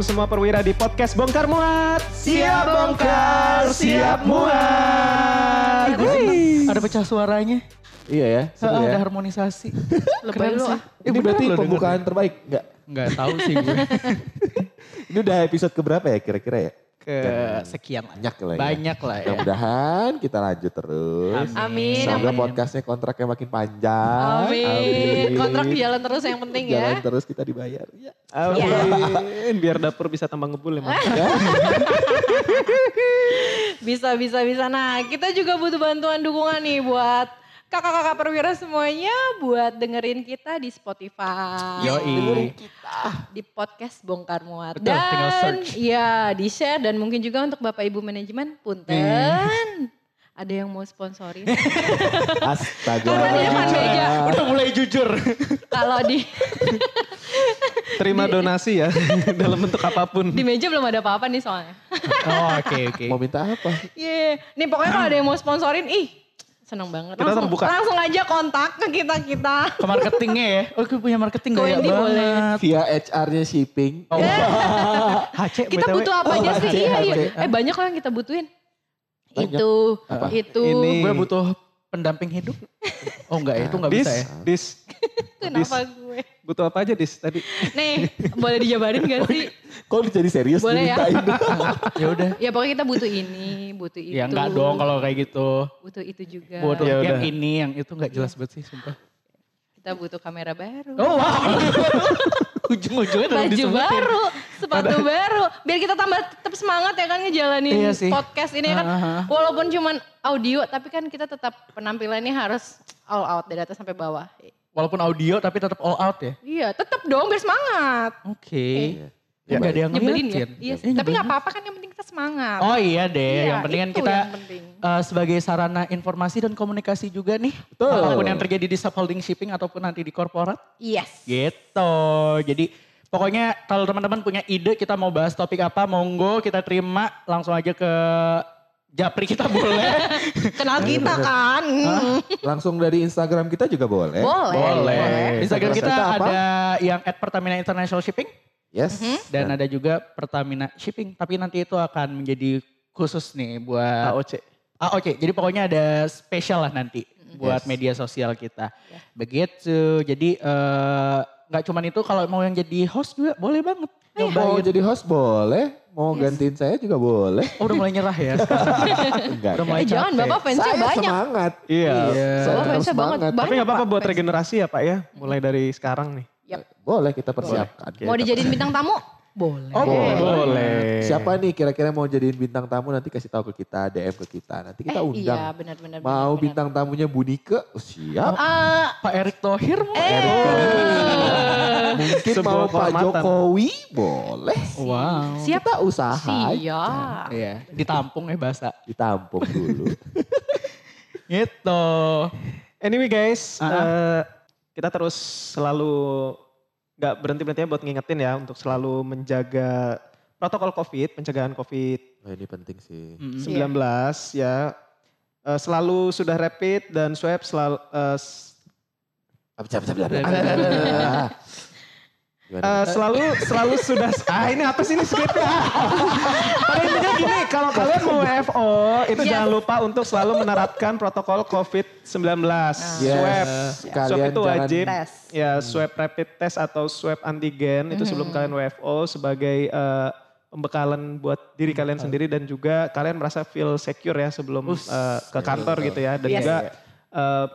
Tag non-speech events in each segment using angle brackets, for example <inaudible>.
welcome semua perwira di podcast Bongkar Muat. Siap bongkar, siap muat. Ada pecah suaranya. Iya ya, seru Ah, ya. Ada harmonisasi. <laughs> Lebay Keren lu sih. ah. Ini berarti pembukaan terbaik enggak? Enggak tahu sih gue. <laughs> Ini udah episode keberapa ya kira-kira ya? Ke sekian lah. Banyak lah ya. Banyak lah ya. Mudah-mudahan kita lanjut terus. Amin, Semoga amin. podcastnya kontraknya makin panjang. Amin. Kontrak jalan terus yang penting Jalan ya. terus kita dibayar. Ya. Amin. Biar dapur bisa tambah ngebul emang. <laughs> Bisa, bisa, bisa. Nah kita juga butuh bantuan dukungan nih buat kakak-kakak perwira semuanya buat dengerin kita di Spotify. Yoi. Di podcast Bongkar Muat. Betul, tinggal dan search. iya di share dan mungkin juga untuk Bapak Ibu manajemen punten. Ada yang mau sponsorin. <laughs> Astaga. Karena di depan meja. Udah mulai jujur. Kalau di <laughs> Terima donasi ya <laughs> dalam bentuk apa pun. di meja belum ada apa-apa nih soalnya. Oh oke oke. Mau minta apa? Iya, nih pokoknya kalau ada yang mau sponsorin, ih seneng banget. Kita langsung, terbuka. langsung aja kontak ke kita kita. Ke marketingnya ya. Oh gue punya marketing Ke gaya Wendy boleh. banget. Via HR-nya shipping. Oh. HC <laughs> Kita BTW. butuh apa Oh, aja sih? oke, Iya iya. Eh banyak lah yang kita butuhin. Banyak. Itu, Apa? itu. Ini. Gue butuh pendamping hidup. Oh enggak ya, itu enggak Dis, bisa ya. dis, Kenapa gue? butuh apa aja dis tadi? Nih, boleh dijabarin gak sih? Kok jadi serius Boleh ya? <laughs> <laughs> Ya udah. Ya pokoknya kita butuh ini, butuh itu. Ya enggak dong kalau kayak gitu. Butuh itu juga. Butuh Ya yang udah. ini, yang itu enggak jelas banget sih sumpah. Kita butuh kamera baru. Oh wow. <laughs> Ujung-ujungnya udah Baju baru, sepatu baru. Biar kita tambah tetap semangat ya kan ngejalanin Iya sih. podcast ini kan. Aha. Walaupun cuman audio tapi kan kita tetap penampilannya harus all out dari atas sampai bawah. Walaupun audio tapi tetap all out ya. Iya tetap dong biar semangat. Oke. Ya, Enggak ada yang Nyebelin ya. Iya, Eh, tapi nggak apa-apa kan yang penting kita semangat. Oh iya deh, Iya, yang penting kan kita penting. eh, sebagai sarana informasi dan komunikasi juga nih. Betul. Apa pun yang terjadi di subholding shipping ataupun nanti di korporat. Yes. Gitu. Jadi pokoknya kalau teman-teman punya ide kita mau bahas topik apa, monggo kita terima langsung aja ke Japri kita <laughs> boleh. Kenal kita kan. Langsung dari Instagram kita juga boleh. Boleh. Instagram kita Kita apa? ada yang at Pertamina International Shipping Yes. dan ada juga Pertamina Shipping. Tapi nanti itu akan menjadi khusus nih buat AOC. Ah oke, jadi pokoknya ada spesial lah nanti buat Yes. media sosial kita. Begitu, jadi eh, nggak cuman itu kalau mau yang jadi host juga boleh banget. Mau Nyobain. jadi host boleh, mau gantiin saya juga boleh. Oh udah mulai nyerah ya. <laughs> Enggak. Udah mulai Eh jangan capek. bapak fansnya Saya banyak. semangat. Iya. Saya Bapak tetap fansnya banget. Tapi nggak apa-apa buat regenerasi ya Pak ya, mulai dari sekarang nih. Boleh kita persiapkan. Mau dijadiin bintang tamu? Boleh. Oh boleh. Siapa nih kira-kira mau jadiin bintang tamu nanti kasih tahu ke kita, DM ke kita. Nanti kita Eh, undang. Iya benar-benar. Mau benar-benar. bintang tamunya Bu Nike? Oh, siap. Eh, Pak Erick Thohir mau. Mungkin Sebuah mau Pak. Jokowi? Boleh. Wow. siap Kita usaha Siap. Iya, ditampung ya bahasa. ditampung dulu. <laughs> Gitu. Anyway guys, Ah. eh, kita terus selalu nggak berhenti berhentinya buat ngingetin ya untuk selalu menjaga protokol COVID, pencegahan COVID-19 Nah, ini penting sih. Mm-mm. ya. Eh, selalu sudah rapid dan swab selalu eh, eh, selalu selalu sudah <laughs> ah ini apa sih ini skripnya? Pada intinya gini, kalau kalian mau WFO itu Yes. jangan lupa untuk selalu menerapkan protokol COVID-19. Yes. Swab, swab Kalian itu jangan- wajib. Tes. Ya, swab rapid test atau swab antigen itu sebelum kalian WFO sebagai eh, pembekalan buat diri kalian sendiri dan juga kalian merasa feel secure ya sebelum eh, ke kantor gitu ya dan Yes. juga eh,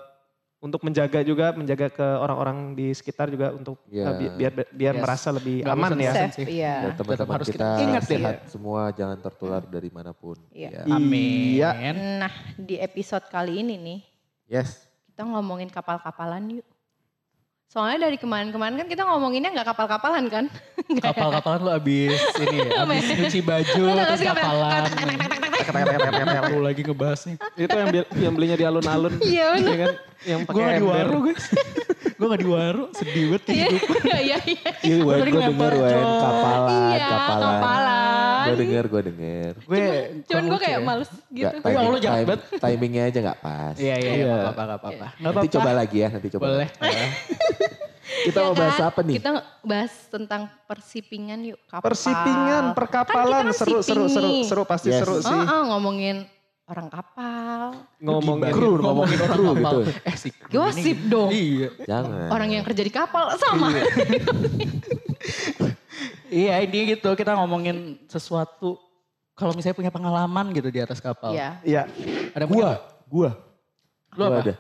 untuk menjaga juga menjaga ke orang-orang di sekitar juga untuk eh, Ya. bi- biar biar Yes. merasa lebih Nggak aman ya. iya. Dan teman-teman harus kita kita ingat ya. sehat semua, jangan tertular dari mana pun. Iya. Ya. Amin. Iya. Nah di episode kali ini nih Yes. kita ngomongin kapal-kapalan yuk. Soalnya dari kemarin-kemarin kan kita ngomonginnya nggak kapal-kapalan kan? <laughs> Kapal-kapalan lu abis ini ya, <laughs> abis nyuci baju gak terus kapalan. Lu lagi ngebahasnya. Itu yang yang belinya di alun-alun. <laughs> Iya, bener. ya kan? Yang Gue pakai gak di ember. waru guys. <laughs> gue gak di waru, sedih banget Iya hidup. <laughs> iya iya. Iya, gue sering denger wen kapalan, Iya kapalan. kapalan. Gue denger, gue denger. Gue Cuman gue kayak ya. males gitu. Ya Allah, jahat timingnya aja gak pas. Iya iya iya, Iya. gak apa-apa gak apa-apa. Gak Nanti coba lagi ya, nanti coba Boleh. Kita Ya mau bahas kan? apa nih? Kita bahas tentang persipingan yuk. Kapal. Persipingan, perkapalan, Kan kita seru, seru, seru, seru, pasti Yes. seru sih. Oh, oh, ngomongin orang kapal. Ngomongin Kru, ngomongin orang kru kapal. gitu. Eh sih. Gosip dong. Iya. Jangan. Orang yang kerja di kapal sama. <laughs> Iya ini gitu kita ngomongin sesuatu kalau misalnya punya pengalaman gitu di atas kapal. Iya. Iya, Ada yang punya Gua, gua. Lu Gua apa? ada.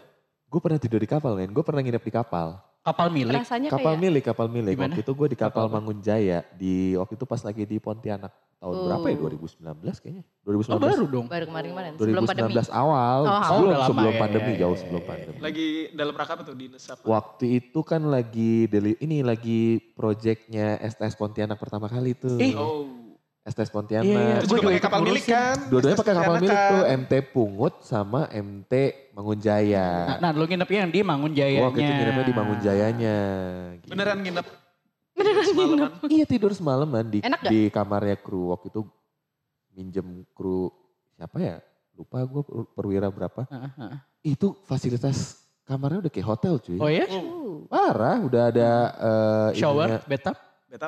Gue pernah tidur di kapal men. Gue pernah nginep di kapal. Kapal milik. Rasanya Kapal kayak milik, kapal milik. Gimana? Waktu itu gue di kapal Kapal apa? Mangunjaya. Di waktu itu pas lagi di Pontianak. Tahun berapa ya? Oh. 2019 kayaknya. 2019. Oh baru dong. baru kemarin-kemarin sebelum 2019 pandemi. awal. Oh, sebelum, lama sebelum ya, pandemi, ya, ya, jauh sebelum pandemi. lagi dalam rangka apa tuh dinas apa? Waktu itu kan lagi deli- ini lagi proyeknya STS Pontianak pertama kali tuh. Ih. Oh, STS Pontianak. Iya, iya. juga juga pakai kapal milik kan? Dua-duanya pakai kapal milik tuh, kan? MT Pungut sama MT Mangunjaya. Nah, nah lu nginepnya yang di Mangunjayanya. Waktu itu nginepnya di Mangunjayanya. Gitu. Beneran nginep? Beneran nginep? Iya tidur semalaman di Enak gak? di kamarnya kru. Waktu itu minjem kru siapa ya? Lupa gue perwira berapa. Heeh, heeh. Itu fasilitas kamarnya udah kayak hotel cuy. Oh ya? Uh, Parah, udah ada eh, Shower, ininya. bathtub.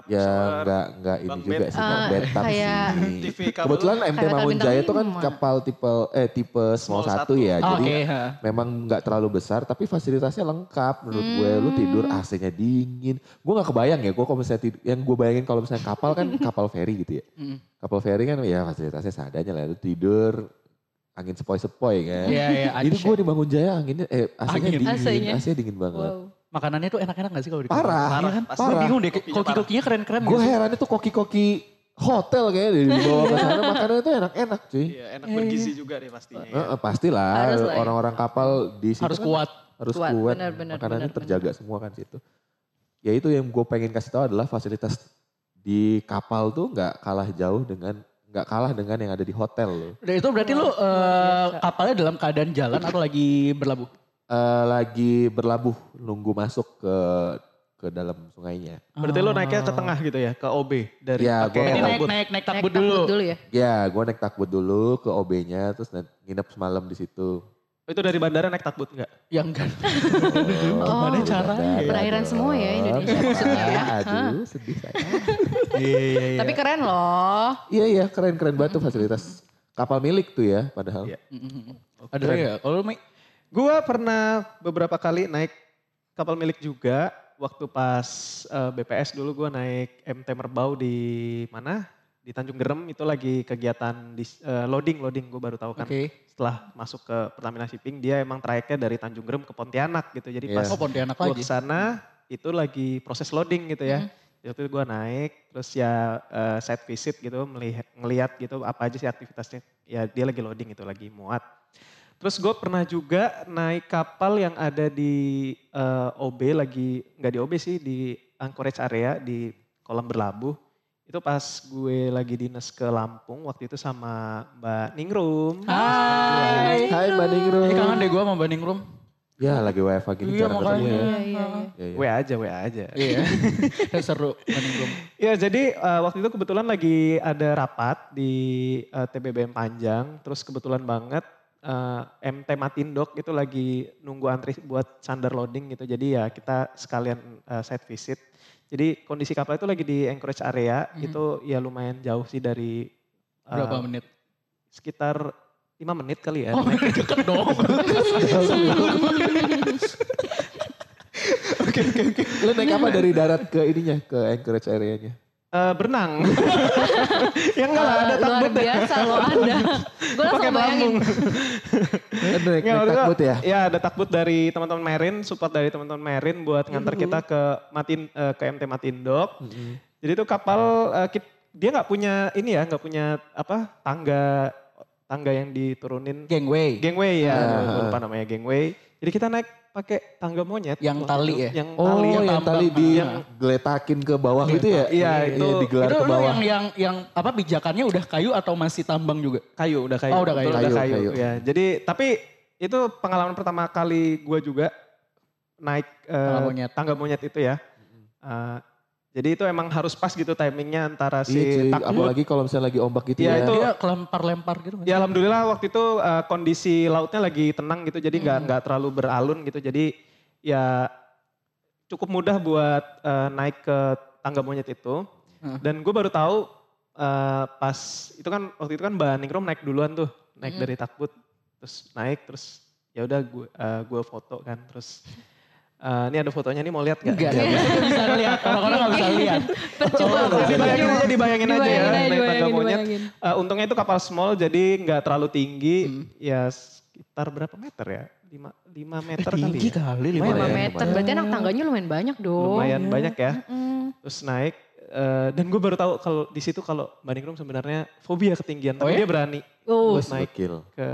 Ya shower, enggak enggak ini juga bed. sih, Ah, bunk bathtub kayak sih. TV kabel. Kebetulan MT Mangunjaya bintang itu kan kapal tipe eh tipe small, Small satu satu. ya. Oh, Jadi heeh. memang nggak terlalu besar tapi fasilitasnya lengkap menurut gue. Lu Hmm. tidur AC-nya dingin. Gue nggak kebayang ya, gue kalau misalnya tidur, yang gue bayangin kalau misalnya kapal kan <laughs> kapal feri gitu ya. Mm. Kapal feri kan ya fasilitasnya seadanya lah. Lu tidur angin sepoi-sepoi kan. Iya, iya. Ini Aceh. gue di Mangunjaya anginnya eh AC-nya Angin. dingin. AC-nya. AC-nya dingin banget. wow. Makanannya tuh enak-enak gak sih kalau di Parah, Iya kan? Gue parah. bingung deh, koki-kokinya keren-keren Gue heran itu koki-koki hotel kayaknya di bawah <laughs> ke sana makanannya itu enak-enak cuy. Iya, enak bergizi juga deh pastinya. ya. Eh, eh, pastilah ya. orang-orang kapal di situ Harus kan kuat. harus Kuat, kuat, benar, benar, makanannya benar, terjaga semua kan situ. Ya itu yang gue pengen kasih tahu adalah fasilitas di kapal tuh nggak kalah jauh dengan nggak kalah dengan yang ada di hotel loh. Dan itu berarti lu Luar eh, biasa. kapalnya dalam keadaan jalan atau lagi berlabuh? Eh, lagi berlabuh nunggu masuk ke ke dalam sungainya. Berarti lo naiknya ke tengah gitu ya, ke OB dari Ya, pakai gua naik, takbut. naik, naik Naik takbut dulu. dulu ya. Ya, gue naik takbut dulu ke OB-nya, terus nginep semalam di situ. Itu dari bandara naik takbut enggak? Ya enggak. <laughs> Oh, Gimana caranya? Ada Perairan semua ya Indonesia maksudnya ya. <laughs> Aduh, sedih saya. <laughs> Iya, iya, iya. Tapi keren loh. Iya, iya, keren-keren banget tuh fasilitas. Kapal milik tuh ya, padahal. Iya. Ada ya? Kalau Gua pernah beberapa kali naik kapal milik juga. Waktu pas eh, BPS dulu gua naik MT Merbau di mana? Di Tanjung Gerem itu lagi kegiatan di, eh, loading, loading gue baru tahu kan. Oke. Setelah masuk ke Pertamina Shipping dia emang trayeknya dari Tanjung Gerem ke Pontianak gitu. Jadi Iya. pas Oh Pontianak gue lagi. ke sana itu lagi proses loading gitu ya. Waktu itu gue naik terus ya eh, site visit gitu melihat ngelihat gitu apa aja sih aktivitasnya. Ya dia lagi loading itu lagi muat. Terus gue pernah juga naik kapal yang ada di eh, OB lagi nggak di OB sih di anchorage area di kolam berlabuh. Itu pas gue lagi dinas ke Lampung waktu itu sama Mbak Ningrum. Hai. Hai Mbak Ningrum. Ini kangen deh gue sama Banding Room. Ya lagi WFA gini Iya, jarang makanya. ketemu ya. Iya, iya, iya. Ya, ya. WA aja, WA aja. Iya. <laughs> Seru Banding Room. Ya jadi eh, waktu itu kebetulan lagi ada rapat di eh, TBBM Panjang, terus kebetulan banget eh, MT Matindok itu lagi nunggu antri buat sandar loading gitu, jadi ya kita sekalian eh, site visit. Jadi kondisi kapal itu lagi di anchorage area, Mhm. itu ya lumayan jauh sih dari eh, Berapa menit? sekitar lima menit kali ya. Oh <laughs> deket dong. <laughs> Lu naik apa dari darat ke ininya, ke anchorage area-nya? Eh, berenang. <laughs> ya enggak lah, ada Ah, takbut Luar biasa loh Anda. Gue langsung Pakai bayangin. naik <laughs> maksudnya, takbut ya? Ya ada takbut dari teman-teman Merin, support dari teman-teman Merin buat ngantar kita ke Matin eh, ke MT Matindok. Jadi itu kapal eh, kit- dia nggak punya ini ya, nggak punya apa tangga tangga yang diturunin Gangway. gangway ya, gue lupa namanya gangway. Jadi kita naik pakai tangga monyet. Yang tali itu. ya? Yang Oh, tali yang, tambang. tali Yang- digeletakin ke bawah gitu ya? Iya, itu- digelar itu ke bawah. yang yang yang apa pijakannya udah kayu atau masih tambang juga? kayu, udah kayu. Oh, udah kayu. Betul, Kayu, udah kayu. kayu. Ya, jadi tapi itu pengalaman pertama kali gue juga naik eh, Tangga monyet. tangga monyet itu ya. Eh, jadi itu emang harus pas gitu timingnya antara si Iya cuy, takbut. apalagi kalau misalnya lagi ombak gitu Iya, ya. itu- Dia kelempar-lempar gitu. Ya alhamdulillah waktu itu eh, kondisi lautnya lagi tenang gitu, jadi Hmm. nggak nggak terlalu beralun gitu. Jadi ya cukup mudah buat eh, naik ke tangga monyet itu. Heeh. Dan gue baru tahu eh, pas itu kan waktu itu kan Mbak Ningrum naik duluan tuh, naik dari takbut, terus naik, terus ya udah gue eh, gue foto kan, terus eh, ini ada fotonya nih mau lihat gak? Enggak, enggak bisa lihat. Orang-orang nggak bisa lihat. <laughs> Percuma. Oh, dibayangin aja, dibayangin aja ya, Dibayangin naik tangga dibayangin, monyet. dibayangin. Eh, untungnya itu kapal small jadi nggak terlalu tinggi, ya sekitar berapa meter ya? 5, 5 meter kali Tinggi ya. kali Lumayan 5 lima ya, meter, berarti anak tangganya lumayan banyak dong. Lumayan banyak ya. Mm. Terus naik, eh, dan gue baru tahu kalau di situ kalau Mbak Ningrum sebenarnya fobia ketinggian, Oh tapi ya? dia berani Oh, buat naik ke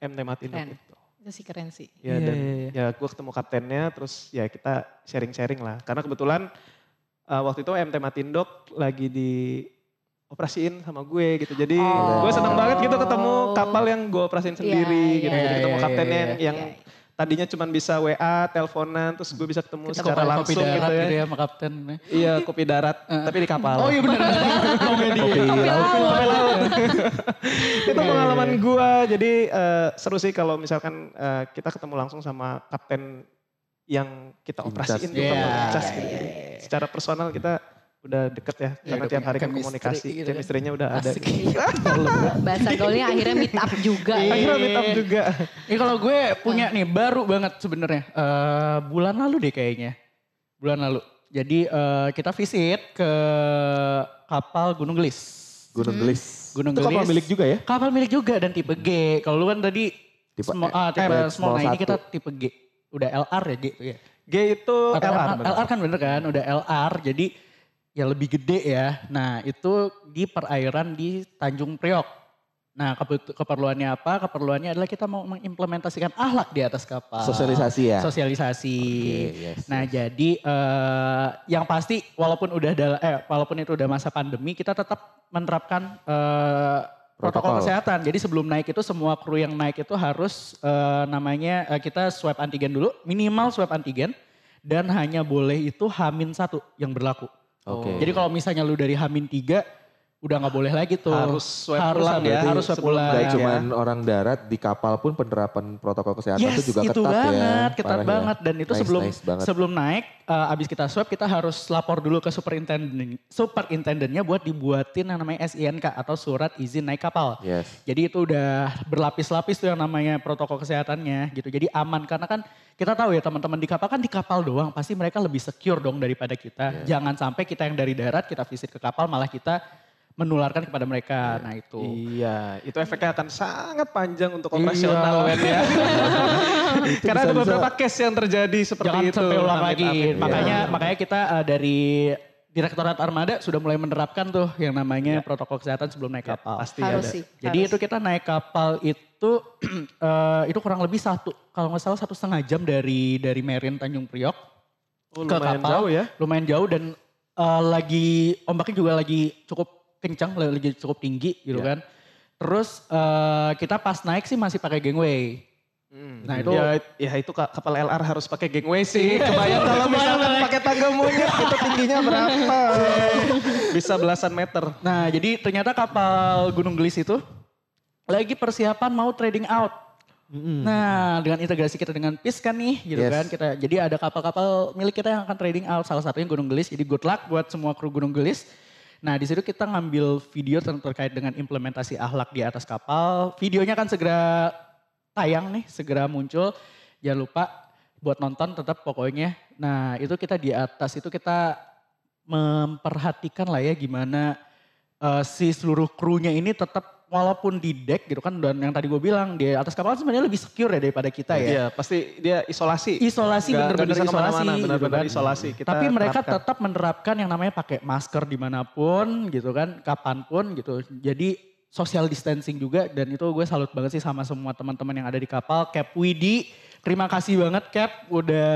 MT Matindo Keren. Itu. sih keren sih. Ya Iya, dan iya, iya. ya gue ketemu kaptennya terus ya kita sharing-sharing lah. Karena kebetulan eh, waktu itu MT Matindok lagi di operasiin sama gue gitu. Jadi Oh. gue seneng banget gitu ketemu kapal yang gue operasiin sendiri Iya, gitu. iya, Jadi ketemu iya, kaptennya iya, yang, yang Iya, iya. Tadinya cuma bisa WA, teleponan, terus gue bisa ketemu Kita secara kopi langsung darat gitu ya. gitu ya sama kapten. Iya kopi darat, tapi di kapal. Oh iya benar. Komedi. <laughs> Kopi laut. Kopi laut. <laughs> itu pengalaman gua jadi eh, seru sih kalau misalkan eh, kita ketemu langsung sama kapten yang kita In operasiin tuh gitu. iya, Jadi iya. Secara personal kita udah deket ya, Iya, karena tiap hari kan chemistry komunikasi, gitu kan. chemistry-nya udah ada. Asik. <laughs> Bahasa gaulnya akhirnya meet up juga. Iya. ya. Akhirnya meet up juga. Ini kalau gue punya nih baru banget sebenarnya Eh, bulan lalu deh kayaknya. Bulan lalu. Jadi eh, kita visit ke kapal Gunung Gelis. Gunung Gelis. Gunung Itu kapal Gelis. milik juga ya? Kapal milik juga dan tipe G. Kalau lu kan tadi Tipe small, M, ah, tipe small. Nah small ini kita tipe G. Udah LR ya G tuh ya. G itu. LR, LR kan bener kan, udah LR jadi ya lebih gede ya. Nah itu di perairan di Tanjung Priok. Nah keperluannya apa? Keperluannya adalah kita mau mengimplementasikan ahlak di atas kapal. Sosialisasi ya? Sosialisasi. Oke, yes, Nah yes. jadi eh, yang pasti walaupun udah dal- eh walaupun itu udah masa pandemi kita tetap menerapkan eh, protokol Protokol. kesehatan. Jadi sebelum naik itu semua kru yang naik itu harus eh, namanya eh, kita swab antigen dulu, minimal swab antigen dan hanya boleh itu hamin satu yang berlaku. Oke. Jadi kalau misalnya lu dari hamin tiga udah nggak boleh lagi tuh. Harus swab harus ulang ya, harus swab ulang. Gak ya. cuman orang darat di kapal pun penerapan protokol kesehatan Yes, itu juga itu ketat ya. banget, ketat Parah ya. banget. Dan itu Nice, sebelum nice banget. sebelum naik, eh, abis kita swab kita harus lapor dulu ke superintendent, superintendennya buat dibuatin yang namanya SINK atau surat izin naik kapal. Yes. Jadi itu udah berlapis-lapis tuh yang namanya protokol kesehatannya gitu. Jadi aman karena kan kita tahu ya teman-teman di kapal kan di kapal doang pasti mereka lebih secure dong daripada kita. Iya. Jangan sampai kita yang dari darat kita visit ke kapal malah kita menularkan kepada mereka. Nah itu. Iya, itu efeknya akan sangat panjang untuk Iya. operasional kan ya. <laughs> Karena ada beberapa case yang terjadi seperti Jangan itu. sampai ulang lagi. Makanya Iya. makanya kita eh, dari Direktorat Armada sudah mulai menerapkan tuh yang namanya protokol kesehatan sebelum naik kapal. pasti Harus ada. sih. Jadi harus. itu kita naik kapal itu <clears throat> eh, itu kurang lebih satu kalau nggak salah satu setengah jam dari dari Merin Tanjung Priok Oh, ke lumayan kapal. jauh ya. lumayan jauh dan eh, lagi ombaknya juga lagi cukup kencang, lagi cukup tinggi gitu Ya. kan. Terus eh, kita pas naik sih masih pakai gangway. Hmm. Nah, itu- ya, ya itu ka- kapal LR harus pakai gangway sih. Kebayang kalau misalkan pakai tangga monyet itu tingginya berapa? <laughs> Bisa belasan meter. Nah, jadi ternyata kapal Gunung Gelis itu lagi persiapan mau trading out. Nah, dengan integrasi kita dengan PIS kan nih, gitu Yes. kan. Kita jadi ada kapal-kapal milik kita yang akan trading out. Salah satunya Gunung Gelis. Jadi good luck buat semua kru Gunung Gelis. Nah, di situ kita ngambil video ter- terkait dengan implementasi akhlak di atas kapal. Videonya kan segera tayang nih, segera muncul. Jangan lupa buat nonton tetap pokoknya. Nah, itu kita di atas itu kita memperhatikan lah ya gimana eh, si seluruh krunya ini tetap walaupun di deck gitu kan dan yang tadi gue bilang di atas kapal sebenarnya lebih secure ya daripada kita ya. Iya, pasti dia isolasi. Isolasi bener-bener bisa isolasi. ke mana-mana, gitu bener-bener kan. isolasi. Kita Tapi mereka terapkan. tetap menerapkan yang namanya pakai masker di mana pun gitu kan, kapan pun gitu. Jadi social distancing juga dan itu gue salut banget sih sama semua teman-teman yang ada di kapal. Cap Widi, terima kasih banget Cap udah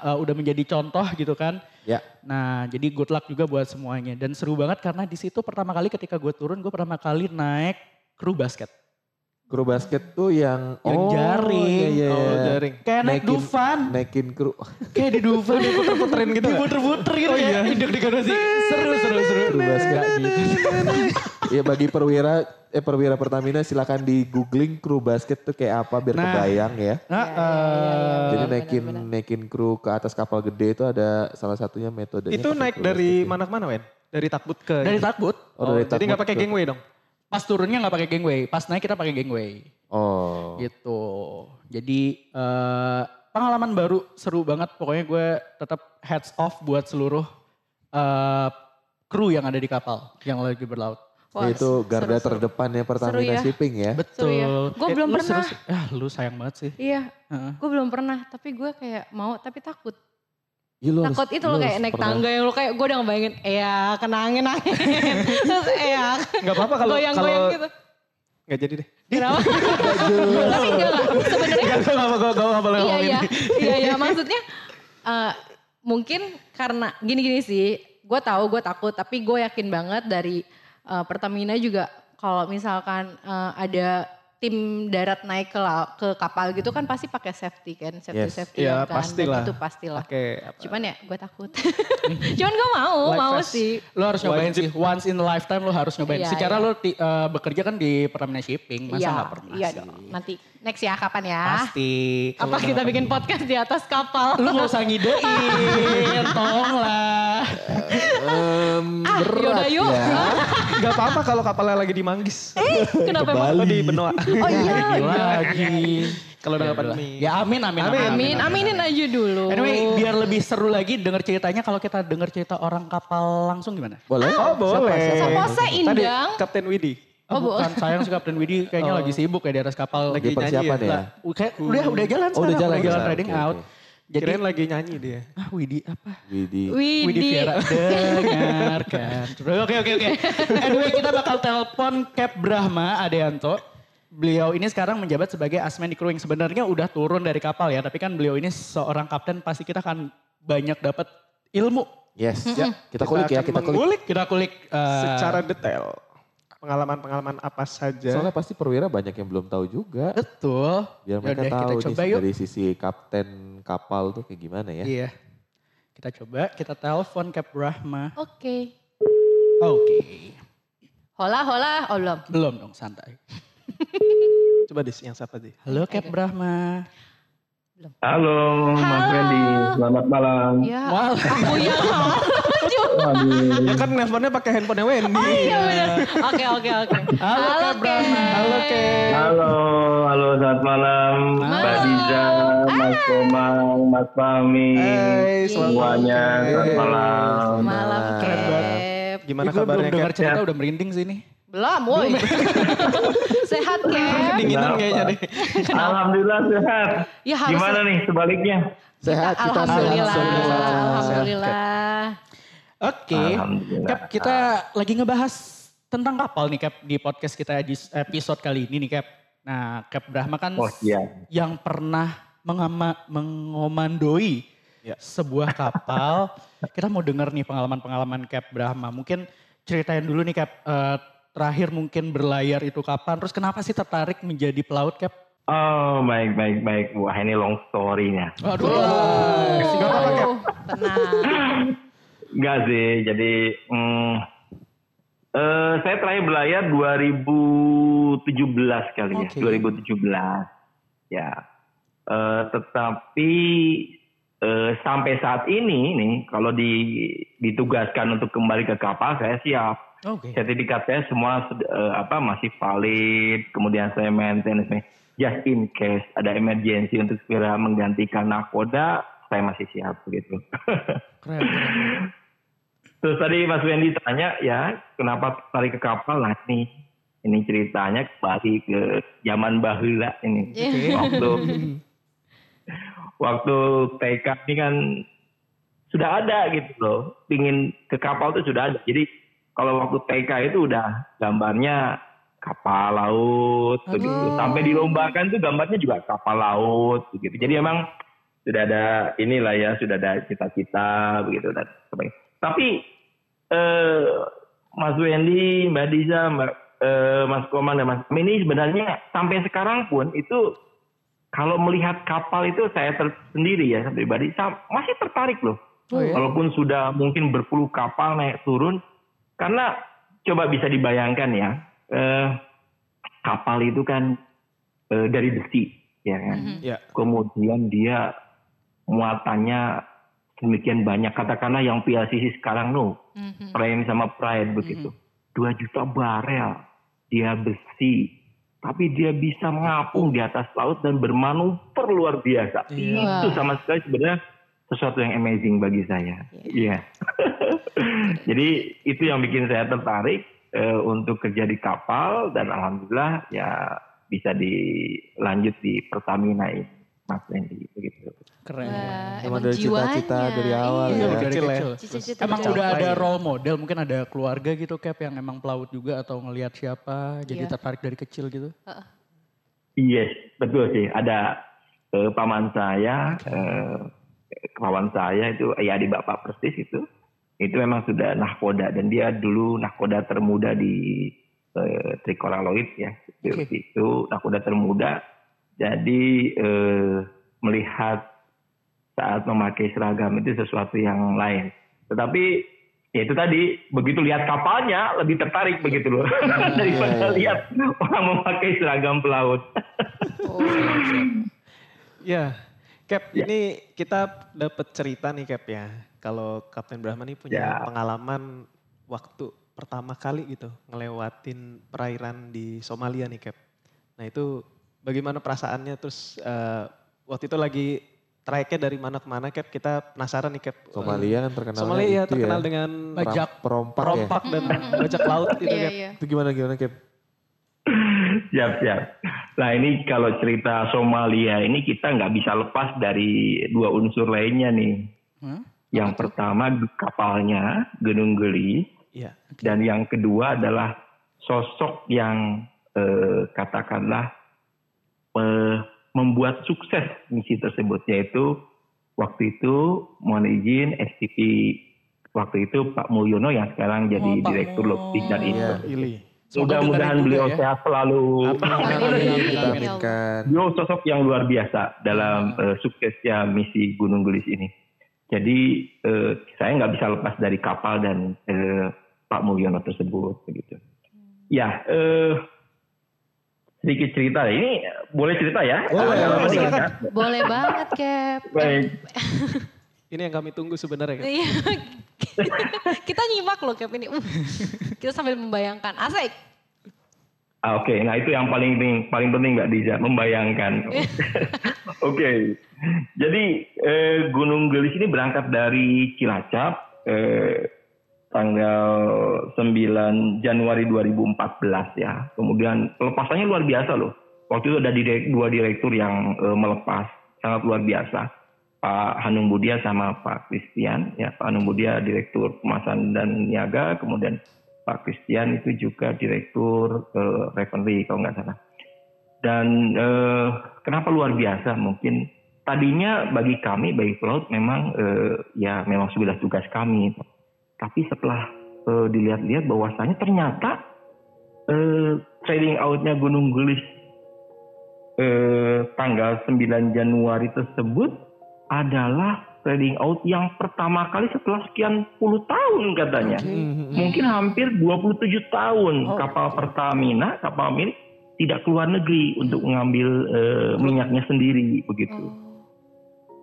eh, udah menjadi contoh gitu kan. Ya. Nah, jadi good luck juga buat semuanya. Dan seru banget karena di situ pertama kali ketika gue turun, gue pertama kali naik kru basket. Kru basket tuh yang Yang jaring. Iya, iya, Oh, iya. jaring. Kayak naik Naikin- Dufan. Naikin kru. <laughs> Kayak di Dufan. Diputer-puterin gitu Diputer-puter gitu ya. Hidup di sih. Seru, seru, seru. Kru basket. Gitu. Iya bagi perwira eh perwira Pertamina silakan di googling kru basket tuh kayak apa biar Nah. kebayang ya. Nah, iya. Jadi naikin benar. naikin kru ke atas kapal gede itu ada salah satunya metodenya. Itu naik dari ya. mana ke mana, Wen? Dari takbut ke... dari takbut. Oh, dari jadi nggak takbut pakai gangway dong? Pas turunnya nggak pakai gangway, pas naik kita pakai gangway. Oh. Gitu. Jadi eh, pengalaman baru seru banget. Pokoknya gue tetap heads off buat seluruh eh, kru yang ada di kapal yang lagi berlaut. Wah, itu garda seru-seru. terdepannya Pertamina ya. Shipping ya. Betul. ya. Gua belum lu pernah. seru- ah, lu sayang banget sih. Iya, Heeh. gue belum pernah. Tapi gue kayak mau, tapi takut. Iya, lu harus- Takut itu lu loh kayak harus naik pernah. tangga yang lo kayak gue udah ngebayangin, iya kena angin angin. <laughs> Terus iya, Nggak apa-apa kalau goyang-goyang kalau gitu. nggak jadi deh. Kenapa? <laughs> tapi enggak, enggak. sebenarnya Gak apa-apa, gue gak boleh iya ngomongin. iya iya iya maksudnya eh, mungkin karena gini-gini sih gue tahu gue takut tapi gue yakin banget dari eh, Pertamina juga kalau misalkan eh, ada tim darat naik ke ke kapal gitu kan pasti pakai safety kan safety Yes. safety Iya, kan Dan pastilah. itu pastilah Pakai apa? cuman ya gue takut <laughs> cuman gue mau Life mau vest. sih Lo harus nyobain sih, once in a lifetime lo harus nyobain. Iya, Secara iya. lo ti- eh, bekerja kan di Pertamina Shipping, masa iya nggak pernah iya sih? dong nanti next ya kapan ya Pasti. apa kita bikin podcast di atas kapal Lu gak usah ngidein, <laughs> tolong lah. Em, Ah, berat yaudah, yuk. ya. Gak apa-apa kalau kapalnya lagi di Manggis. kenapa emang? Oh di benua. oh iya lagi. Kalau udah Ya pandemi. Ya amin, amin, amin. Amin, aminin aja dulu. Anyway, biar lebih seru lagi denger ceritanya kalau kita denger cerita orang kapal langsung gimana? Boleh? Oh boleh. Siapa, Indang. Tadi Kapten Widi. Oh, Oh, bu- bukan, sayang sih Kapten Widi kayaknya Oh. lagi sibuk ya di atas kapal. Lagi persiapan ya? Kayak udah udah jalan Oh, udah sekarang, jalan udah jalan trading Oke, out. oke. Jadi Kirain lagi nyanyi dia. ah Widi apa? Widi. Widi Widi. Viera dengarkan. Oke oke oke. Anyway kita bakal telepon Cap Brahma Adeanto. Beliau ini sekarang menjabat sebagai asmen di kru yang sebenarnya udah turun dari kapal ya. Tapi kan beliau ini seorang kapten pasti kita akan banyak dapat ilmu. Yes. Ya, kita kulik ya, akan kita kulik. Kita kulik eh, secara detail. Pengalaman-pengalaman apa saja. Soalnya pasti perwira banyak yang belum tahu juga. betul. Biar mereka Yaudah, tahu kita nih coba yuk. dari sisi kapten kapal tuh kayak gimana ya. Iya. Kita coba, kita telepon Cap Brahma. Oke. Oke. Hola, hola. Oh belum. Belum dong, santai. <laughs> Coba dis, yang siapa di? Halo Cap Brahma. Halo, Mas Halo. Randy. Selamat malam. Ya, Wah. aku yang <laughs> maju. Waduh. Ya kan nelponnya pakai handphonenya Wendy. Oh iya benar. Oke, oke, oke. Halo, Kak Brahma. Halo, Kak. Halo, halo, selamat malam. Mbak Diza, Mas Komang, Mas Fahmi. Hai, selamat Semuanya, malam. selamat malam. Malam, Keren banget. Gimana gua kabarnya dengar cerita Ya. udah merinding sih nih. Belum, woi. <laughs> Sehat. Kedinginan Kenapa? kayaknya deh. Alhamdulillah sehat. Ya harus. Gimana nih sebaliknya? Sehat, kita sehat. Alhamdulillah. semua. Alhamdulillah. Oke. Cap, kita lagi ngebahas tentang kapal nih Cap di podcast kita di episode kali ini nih Cap. Nah, Cap Brahma kan Oh iya. yang pernah mengama, mengomandoi Ya. sebuah kapal. <laughs> kita mau denger nih pengalaman-pengalaman Cap Brahma. Mungkin ceritain dulu nih Cap, eh, terakhir mungkin berlayar itu kapan? Terus kenapa sih tertarik menjadi pelaut Cap? Oh baik, baik, baik. Wah ini long story-nya. Aduh, apa-apa, Kak. Oh, tenang. Enggak sih, jadi hmm, eh, saya terakhir berlayar 2017 kali Oke. ya, 2017. Ya, Eh, tetapi eh, sampai saat ini nih, kalau di, ditugaskan untuk kembali ke kapal, saya siap. Oke. Sertifikat saya semua eh, apa masih valid, kemudian saya maintenance just in case ada emergency untuk segera menggantikan nakoda, saya masih siap begitu. Keren, keren. <laughs> Terus tadi Mas Wendy tanya ya kenapa tarik ke kapal? Nah nih ini ceritanya kembali ke zaman bahula ini. Waktu <laughs> waktu TK ini kan sudah ada gitu loh. Pingin ke kapal tuh sudah ada. Jadi kalau waktu TK itu udah gambarnya kapal laut begitu. Aduh. sampai dilombakan tuh gambarnya juga kapal laut begitu. Jadi emang sudah ada inilah ya sudah ada cita-cita begitu dan sebagainya. Tapi eh, Mas Wendy, Mbak Diza, Mbak, eh, Mas Komang dan Mas Kam ini sebenarnya sampai sekarang pun itu kalau melihat kapal itu saya ter- sendiri ya pribadi masih tertarik loh. Oh, ya? Walaupun sudah mungkin berpuluh kapal naik turun karena coba bisa dibayangkan ya. eh, kapal itu kan eh, dari besi, ya kan. Mhm. Ya. Kemudian dia muatannya demikian banyak. Katakanlah yang PLCC sekarang no, Mhm. Prime sama Pride begitu. 2 juta barel. Dia besi. Tapi dia bisa mengapung di atas laut dan bermanuver luar biasa. Iya. Itu sama sekali sebenarnya sesuatu yang amazing bagi saya. Iya. <laughs> Jadi itu yang bikin saya tertarik eh, untuk kerja di kapal dan alhamdulillah ya bisa dilanjut di Pertamina ini, Mas Randy begitu. Keren. Wah, Emang dari cita-cita dari awal Iya. ya. Dari Kecil ya. kecil. Cita-cita Emang udah ada role model, mungkin ada keluarga gitu Cap yang emang pelaut juga atau ngelihat siapa jadi Iya. tertarik dari kecil gitu. Yes, betul sih. Ada eh, paman saya, eh, kawan saya itu ya di Bapak Persis itu, itu memang sudah nahkoda dan dia dulu nahkoda termuda di eh, Trikora Lloyd ya. Itu, Oke. itu nahkoda termuda. Jadi eh, melihat saat memakai seragam itu sesuatu yang lain. Tetapi ya itu tadi begitu lihat kapalnya lebih tertarik begitu loh <laughs> <laughs> daripada lihat orang memakai seragam pelaut. Oh. Ya, Cap, ini kita dapat cerita nih Cap ya. Kalau Kapten Brahma ini punya Ya. pengalaman waktu pertama kali gitu ngelewatin perairan di Somalia nih Cap. Nah itu bagaimana perasaannya terus eh, waktu itu lagi trayeknya dari mana ke mana Cap? Kita penasaran nih Cap. Somalia kan terkenal Somalia ya itu terkenal ya. dengan Bajak. perompak, ya. perompak dan bajak laut gitu Iya, Cap. iya. Itu gimana gimana Cap? <laughs> Siap, siap. Nah ini kalau cerita Somalia ini kita nggak bisa lepas dari dua unsur lainnya nih. Hmm? Yang pertama kapalnya Gunung Geli Iya. dan yang kedua adalah sosok yang eh, katakanlah membuat sukses misi tersebut yaitu waktu itu mohon izin STP waktu itu Pak Mulyono yang sekarang jadi Oh, direktur logistik dan itu. Iya. Semoga Mudah-mudahan dengerin beliau juga ya. sehat selalu. Beliau sosok yang luar biasa dalam eh, suksesnya misi Gunung Gelis ini. Jadi eh, saya nggak bisa lepas dari kapal dan eh, Pak Mulyono tersebut begitu. Ya, eh, sedikit cerita. Ini eh, boleh cerita ya? Boleh, Ada apa silakan. nih, Kak? Boleh banget Cap. Baik. <laughs> Ini yang kami tunggu sebenarnya. Iya. <laughs> kita nyimak loh Cap ini. Uh, kita sambil membayangkan. Asik. Ah, Oke, nah itu yang paling penting, paling penting Mbak Diza, membayangkan. <laughs> Oke, jadi eh, Gunung Gelis ini berangkat dari Cilacap eh, tanggal 9 Januari 2014 ya. Kemudian pelepasannya luar biasa loh. Waktu itu ada direk- dua direktur yang eh, melepas, sangat luar biasa. Pak Hanung Budia sama Pak Christian. Ya, Pak Hanung Budia direktur pemasaran dan niaga, kemudian Pak Christian itu juga direktur eh, refinery kalau nggak salah. Dan eh, kenapa luar biasa? Mungkin tadinya bagi kami, bagi pelaut memang eh, ya memang sudah tugas kami. Tapi setelah eh, dilihat-lihat bahwasanya ternyata eh, trading outnya Gunung Gelis eh, tanggal 9 Januari tersebut adalah trading out yang pertama kali setelah sekian puluh tahun katanya. Mungkin hampir 27 tahun Oh, kapal Pertamina, kapal milik tidak keluar negeri untuk mengambil eh, minyaknya sendiri begitu.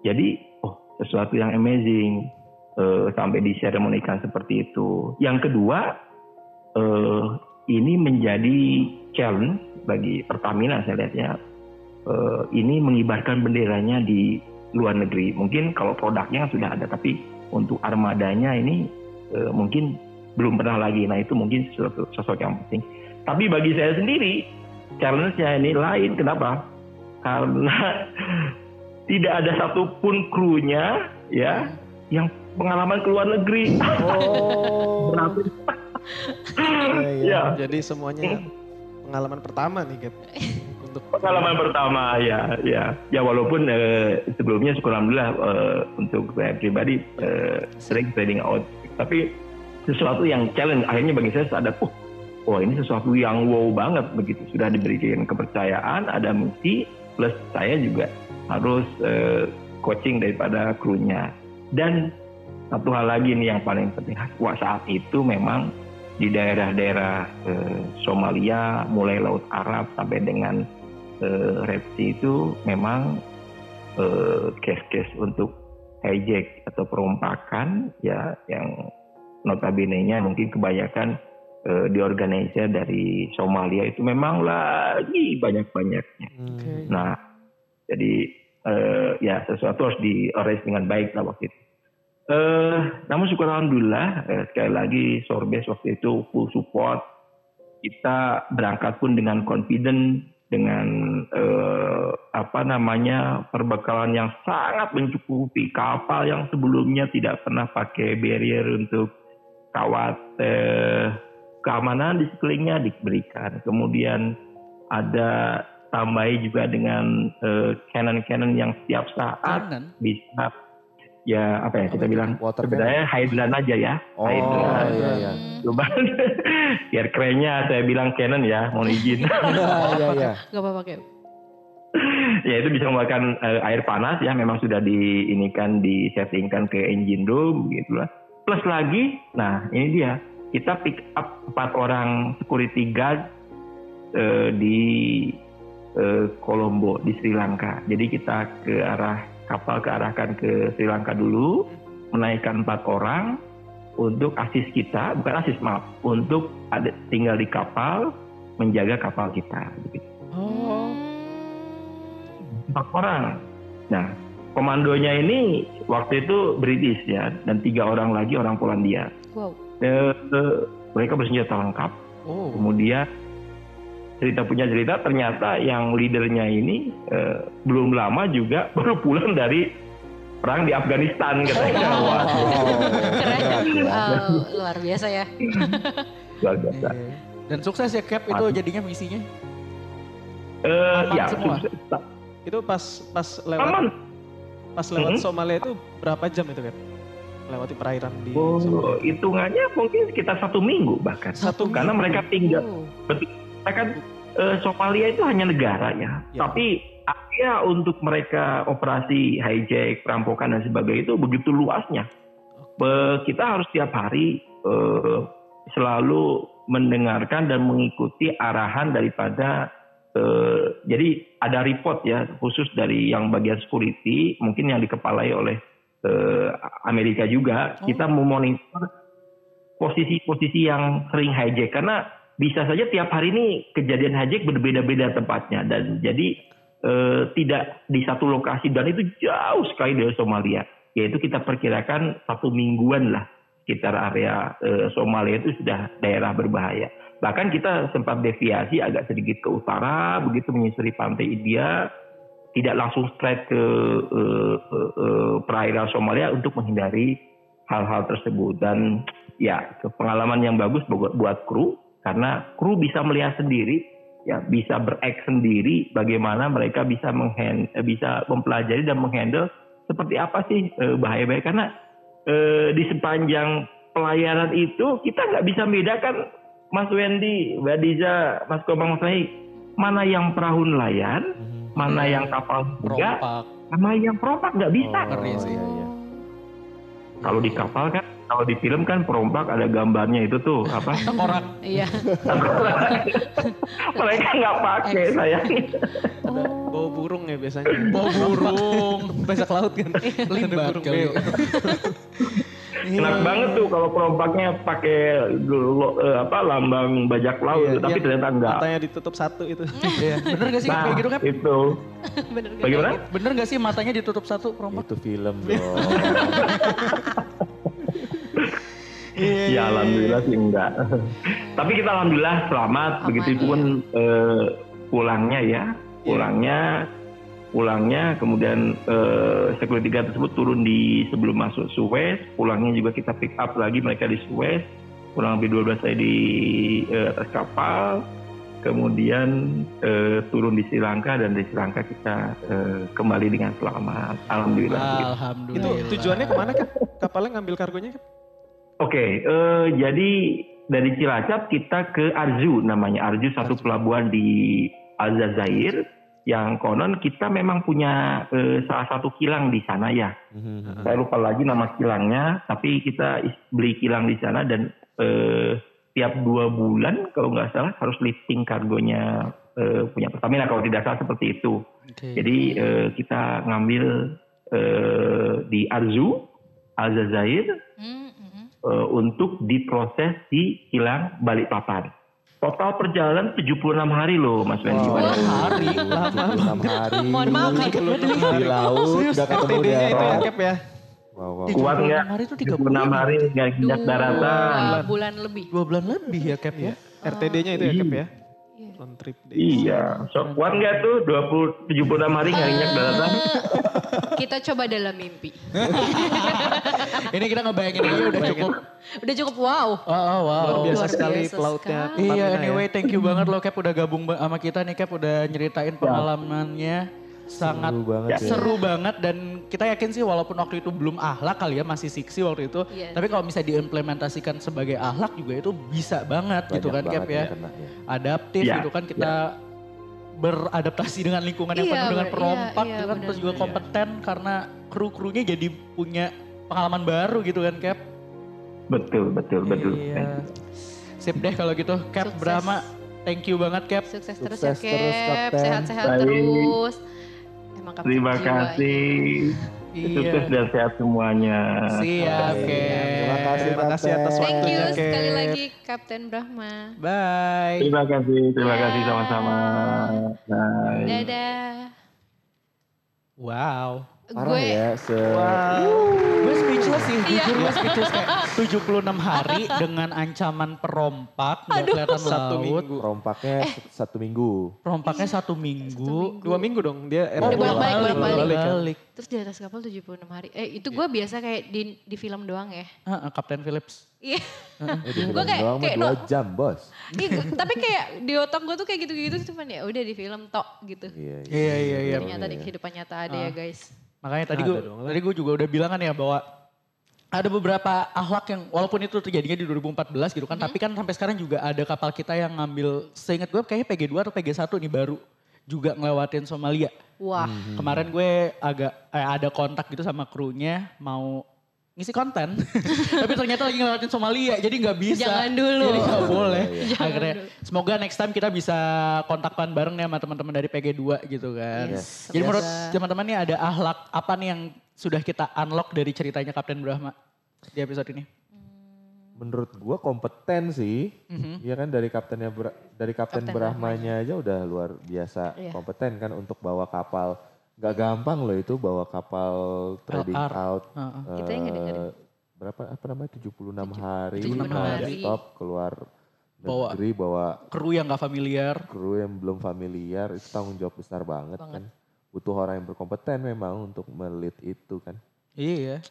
Jadi, oh sesuatu yang amazing eh, sampai diseremonikan seperti itu. Yang kedua, eh, ini menjadi challenge bagi Pertamina saya lihatnya. Eh, ini mengibarkan benderanya di luar negeri. Mungkin kalau produknya sudah ada, tapi untuk armadanya ini eh, mungkin belum pernah lagi. Nah itu mungkin sesuatu sosok yang penting. Tapi bagi saya sendiri, challenge-nya ini lain. Kenapa? Karena <laughs> tidak ada satupun krunya ya yang pengalaman ke luar negeri. Oh. <laughs> Berarti iya. Ya. Jadi semuanya pengalaman pertama nih Cap. Untuk pengalaman pertama ya ya ya walaupun eh, sebelumnya syukur alhamdulillah eh, untuk saya pribadi eh, sering trading out tapi sesuatu yang challenge akhirnya bagi saya sadar oh wah ini sesuatu yang wow banget begitu sudah diberikan kepercayaan ada misi plus saya juga harus eh, coaching daripada krunya dan satu hal lagi nih yang paling penting wah saat itu memang di daerah-daerah eh, Somalia, mulai Laut Arab sampai dengan eh, Red Sea itu memang eh, case-case untuk hijack atau perompakan ya yang notabene-nya mungkin kebanyakan eh, diorganisir dari Somalia itu memang lagi banyak-banyaknya. Hmm. Nah, jadi eh, ya sesuatu harus diores dengan baik lah waktu itu. Eh, namun syukur alhamdulillah eh, sekali lagi Sorbes waktu itu full support. Kita berangkat pun dengan confident dengan eh, apa namanya perbekalan yang sangat mencukupi kapal yang sebelumnya tidak pernah pakai barrier untuk kawat eh, keamanan di sekelilingnya diberikan. Kemudian ada tambahi juga dengan eh, cannon-cannon yang setiap saat Kanan. bisa ya apa ya kita bilang Water sebenarnya hydran aja ya. Oh hydran iya iya. Coba. <laughs> Biar kerennya saya bilang Canon ya mohon izin. Iya <laughs> iya. Gak apa-apa kayak. ya itu bisa mengeluarkan eh, air panas ya memang sudah diinikan disettingkan ke engine room gitu lah plus lagi nah ini dia. Kita pick up empat orang security guard eh, di eh, Colombo di Sri Lanka. Jadi kita ke arah kapal kearahkan ke Sri Lanka dulu menaikkan empat orang untuk asis kita bukan asis maaf untuk ada tinggal di kapal menjaga kapal kita begitu Oh. empat orang. Nah, komandonya ini waktu itu British ya, dan tiga orang lagi orang Polandia. Wow. Eh, eh, mereka bersenjata lengkap. Oh. Kemudian cerita punya cerita ternyata yang leadernya ini eh, belum lama juga <laughs> baru pulang dari perang di Afghanistan katanya. Wah, Keren. Oh, luar biasa ya. <laughs> luar biasa. Iya. Dan sukses ya Cap itu jadinya misinya. Eh, Aman ya, semua? sukses. Itu pas pas lewat Aman. pas lewat Mhm. Somalia itu berapa jam itu kan? Melewati perairan di Oh, Somalia. hitungannya mungkin sekitar satu minggu bahkan. Satu Karena mereka tinggal Oh. Betul. Karena kan eh, Somalia itu hanya negara ya, Ya. tapi area untuk mereka operasi hijack, perampokan dan sebagainya itu begitu luasnya. Be- kita harus tiap hari eh, selalu mendengarkan dan mengikuti arahan daripada eh, jadi ada report ya khusus dari yang bagian security mungkin yang dikepalai oleh eh, Amerika juga. Kita memonitor posisi-posisi yang sering hijack. Karena bisa saja tiap hari ini kejadian hijack berbeda-beda tempatnya. Dan jadi eh, tidak di satu lokasi. Dan itu jauh sekali dari Somalia. Yaitu kita perkirakan satu mingguan lah sekitar area eh, Somalia itu sudah daerah berbahaya. Bahkan kita sempat deviasi agak sedikit ke utara begitu menyusuri pantai India. Tidak langsung straight ke eh, eh, eh, perairan Somalia untuk menghindari hal-hal tersebut. Dan ya pengalaman yang bagus buat, buat kru karena kru bisa melihat sendiri ya bisa berak sendiri bagaimana mereka bisa eh, bisa mempelajari dan menghandle seperti apa sih eh, bahaya-bahaya karena eh, di sepanjang pelayaran itu kita nggak bisa bedakan Mas Wendy, Mbak Diza, Mas Komang, Mas Rai, mana yang perahu nelayan, mana yang kapal Perompak. sama yang perompak nggak bisa. Sih. iya, iya. Kalau di kapal kan, kalau di film kan perompak ada gambarnya itu tuh apa? Tengkorak. Iya. Mereka nggak pakai sayang. Ada bau burung ya biasanya. Bau burung. Bajak laut kan. Ada Limbat kali. beo. Enak banget tuh kalau perompaknya pakai eh, apa lambang bajak laut, Iya, tapi iya. ternyata enggak. Matanya ditutup satu itu. Iya. Bener gak sih Nah, kayak gitu kan? itu. Bener gak? Bagaimana? Bener gak sih matanya ditutup satu perompak? Itu film dong. <laughs> Iya, Ya alhamdulillah sih enggak. <laughs> Tapi kita alhamdulillah selamat. Aman, Begitupun eh, pulangnya ya, Iya. pulangnya, pulangnya kemudian eh, security guard tersebut turun di sebelum masuk Suez. Pulangnya juga kita pick up lagi mereka di Suez. Kurang lebih 12 hari di eh, atas kapal. Kemudian eh, turun di Sri Lanka dan di Sri Lanka kita eh, kembali dengan selamat. Alhamdulillah. Alhamdulillah. Itu tujuannya ke mana kan? Kapalnya ngambil kargonya kan? Oke, eh, jadi dari Cilacap kita ke Arzu namanya. Arzu satu pelabuhan di Aljazair yang konon kita memang punya eh, salah satu kilang di sana ya. Mhm. Saya lupa lagi nama kilangnya, tapi kita beli kilang di sana dan eh, tiap dua bulan kalau nggak salah harus lifting kargonya eh, punya Pertamina kalau tidak salah seperti itu. Oke. Jadi eh, kita ngambil eh, di Arzu, Aljazair Hmm, eh, untuk diproses di kilang Balikpapan. Total perjalanan 76 hari loh Mas Wendy. Wow. hari, lama 76 hari. Mohon maaf, ya. Di laut, udah ketemu di RTD-nya itu ya ya. Wow, wow. Kuat nggak? 76 hari itu 3 76 bulan. hari nggak injak daratan. Dua bulan lebih. Dua bulan lebih ya Cap ya. RTD-nya itu ya Cap ya. Iya. On trip day. Iya, so kuat nggak tuh 20 76 hari nggak injak daratan? <laughs> Kita coba dalam mimpi. <laughs> Ini kita ngebayangin aja udah cukup. Udah cukup wow. Oh, oh, wow. Luar biasa Luar sekali biasa pelautnya. sekali. Iya, Pertamina anyway, ya. thank you banget lo Cap udah gabung sama kita nih Cap udah nyeritain pengalamannya sangat Seru banget ya. seru banget dan kita yakin sih walaupun waktu itu belum ahlak kali ya masih siksi waktu itu, Iya. tapi kalau misalnya diimplementasikan sebagai ahlak juga itu bisa banget gitu kan Banyak Cap banget ya. yang kena ya. Adaptif Iya, gitu kan kita beradaptasi dengan lingkungan yang Iya, penuh dengan ber- perompak iya, gitu kan iya, terus juga kompeten karena kru-krunya jadi punya pengalaman baru gitu kan Cap. Betul, betul, betul. Iya. Sip deh kalau gitu. Cap Sukses. Brahma, thank you banget Cap. Sukses terus Sukses ya terus, Cap. Kapten. Sehat-sehat terus. Kapten Terima kasih. Sukses Iya. dan sehat semuanya. Siap, Oke. Cap. Terima kasih, Terima kasih atas Kapten. Thank you Waktunya, sekali lagi Kapten Brahma. Bye. Terima kasih, terima Ya. kasih sama-sama. Bye. Dadah. Wow. Parah Gue ya, se Gue speechless sih, Iya. jujur gue <laughs> speechless kayak 76 hari dengan ancaman perompak, nggak kelihatan Satu laut. minggu. rompaknya Eh. satu minggu. Perompaknya satu minggu. Dua minggu dong dia Oh, bolak-balik, bolak-balik. Terus di atas kapal 76 hari. Eh itu gue biasa kayak di di film doang ya. Heeh, Kapten Phillips. Iya. Eh, di film Gua kayak- doang kayak dua no- jam bos. Iya, gua- tapi kayak di otak gue tuh kayak gitu-gitu cuman ya udah di film tok gitu. Iya, Iya, iya, iya. Ternyata di kehidupan nyata ada ya guys. Makanya tadi gue tadi gue juga udah bilang kan ya bahwa ada beberapa akhlak yang walaupun itu terjadinya di 2014 gitu kan, tapi kan sampai sekarang juga ada kapal kita yang ngambil seingat gue kayaknya PG2 atau PG1 nih baru juga ngelewatin Somalia. Wah. Kemarin gue agak eh, ada kontak gitu sama krunya mau ngisi konten. <laughs> Tapi ternyata lagi ngelewatin Somalia jadi nggak bisa. Jangan dulu. Jadi nggak boleh. <laughs> Jangan Akhirnya dulu. semoga next time kita bisa kontakkan bareng nih sama teman-teman dari PG2 gitu kan. Yes, Jadi menurut teman-teman nih ada ahlak apa nih yang sudah kita unlock dari ceritanya Kapten Brahma di episode ini? Menurut gua kompeten sih. Mhm. Iya kan dari kaptennya dari kapten, Kapten Brahmanya aja udah luar biasa Iya. kompeten kan untuk bawa kapal. Gak gampang loh itu bawa kapal trading LR. out. Heeh. Kita yang eh, berapa apa namanya 76 hari 76 hari. stop keluar Bawa- negeri bawa Kru yang gak familiar. kru yang belum familiar itu tanggung jawab besar banget, Banget. kan. Butuh orang yang berkompeten memang untuk melit itu kan. Iya.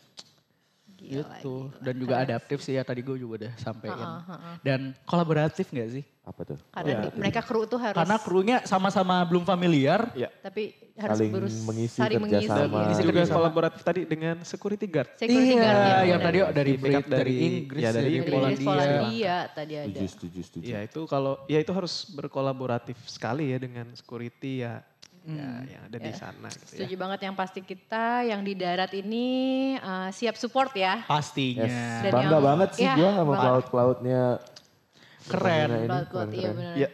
Gila, gitu. gila. Dan juga adaptif sih ya tadi gue juga udah heeh. Dan kolaboratif gak sih? Apa tuh? Karena di- mereka kru tuh harus Karena krunya sama-sama belum familiar. tapi harus Saling berus mengisi saling mengisi. kerjasama. Dan iya. juga Kerjasama. kolaboratif tadi dengan security guard. Security guard iya, ya, yang tadi oh, dari Brit, dari, dari- Inggris, ya, dari dari, Inggris. Dari Polandia. Polandia tadi ada. Setuju, setuju, setuju. Ya itu kalau ya itu harus berkolaboratif sekali ya dengan security ya, ya yang ada di Ya, sana gitu ya. Setuju banget yang pasti kita yang di darat ini uh, siap support ya. Pastinya. Yes. Dan Bangga yang- banget sih ya, gua sama banget. pelaut-pelautnya. Keren. Pelaut-pelaut, iya benar. Ya,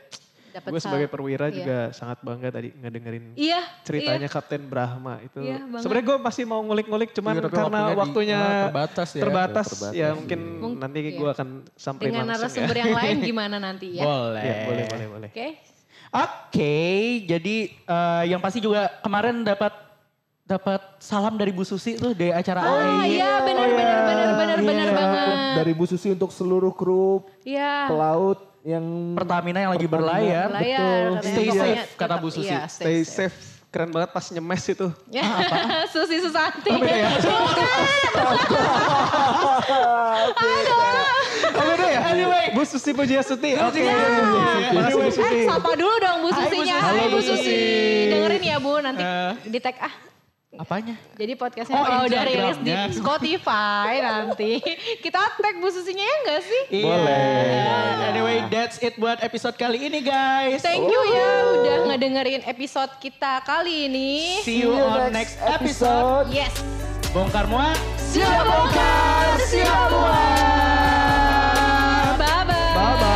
gue sebagai perwira iya. juga sangat bangga tadi ngedengerin Iya, ceritanya Kapten Brahma itu. Iya, banget. Sebenarnya gue masih mau ngulik-ngulik cuman Iya, karena waktunya di- waktunya, ah, terbatas ya. terbatas, Terbatas, ya iya. mungkin Mung- nanti iya. gue akan samperin dengan langsung narasumber ya. yang lain <laughs> gimana nanti ya. Boleh. Iya, boleh, boleh, boleh. Oke. Oke, jadi eh, yang pasti juga kemarin dapat dapat salam dari Bu Susi tuh dari acara Oh AAI. iya benar benar benar benar benar Iya, banget. Dari Bu Susi untuk seluruh kru Iya. pelaut yang Pertamina yang lagi Pertamina. berlayar. Layar, Betul. Stay safe kata Bu Susi. iya, Stay safe. Keren banget pas nyemes itu. Ya, <laughs> Susi Susanti. ya? Oh beda ya? Bu Susi Pujiastuti. Oke. Ya. Bu Susi Pujiastuti. Eh, sapa dulu dong Bu Susinya. Hai, Bu Hai Bu Susi. Susi. Dengerin ya Bu nanti Eh. di tag ah. Apanya? Jadi podcastnya oh, kalau udah rilis di Spotify nanti <laughs> kita tag Bu Susinya ya enggak sih? Iya. Boleh. Yeah. Anyway, that's it buat episode kali ini guys. Thank you oh. ya udah ngedengerin episode kita kali ini. See you, See you on next episode. episode. Yes. Bongkar muat. Siap bongkar, siap muat. Bye bye. Bye bye.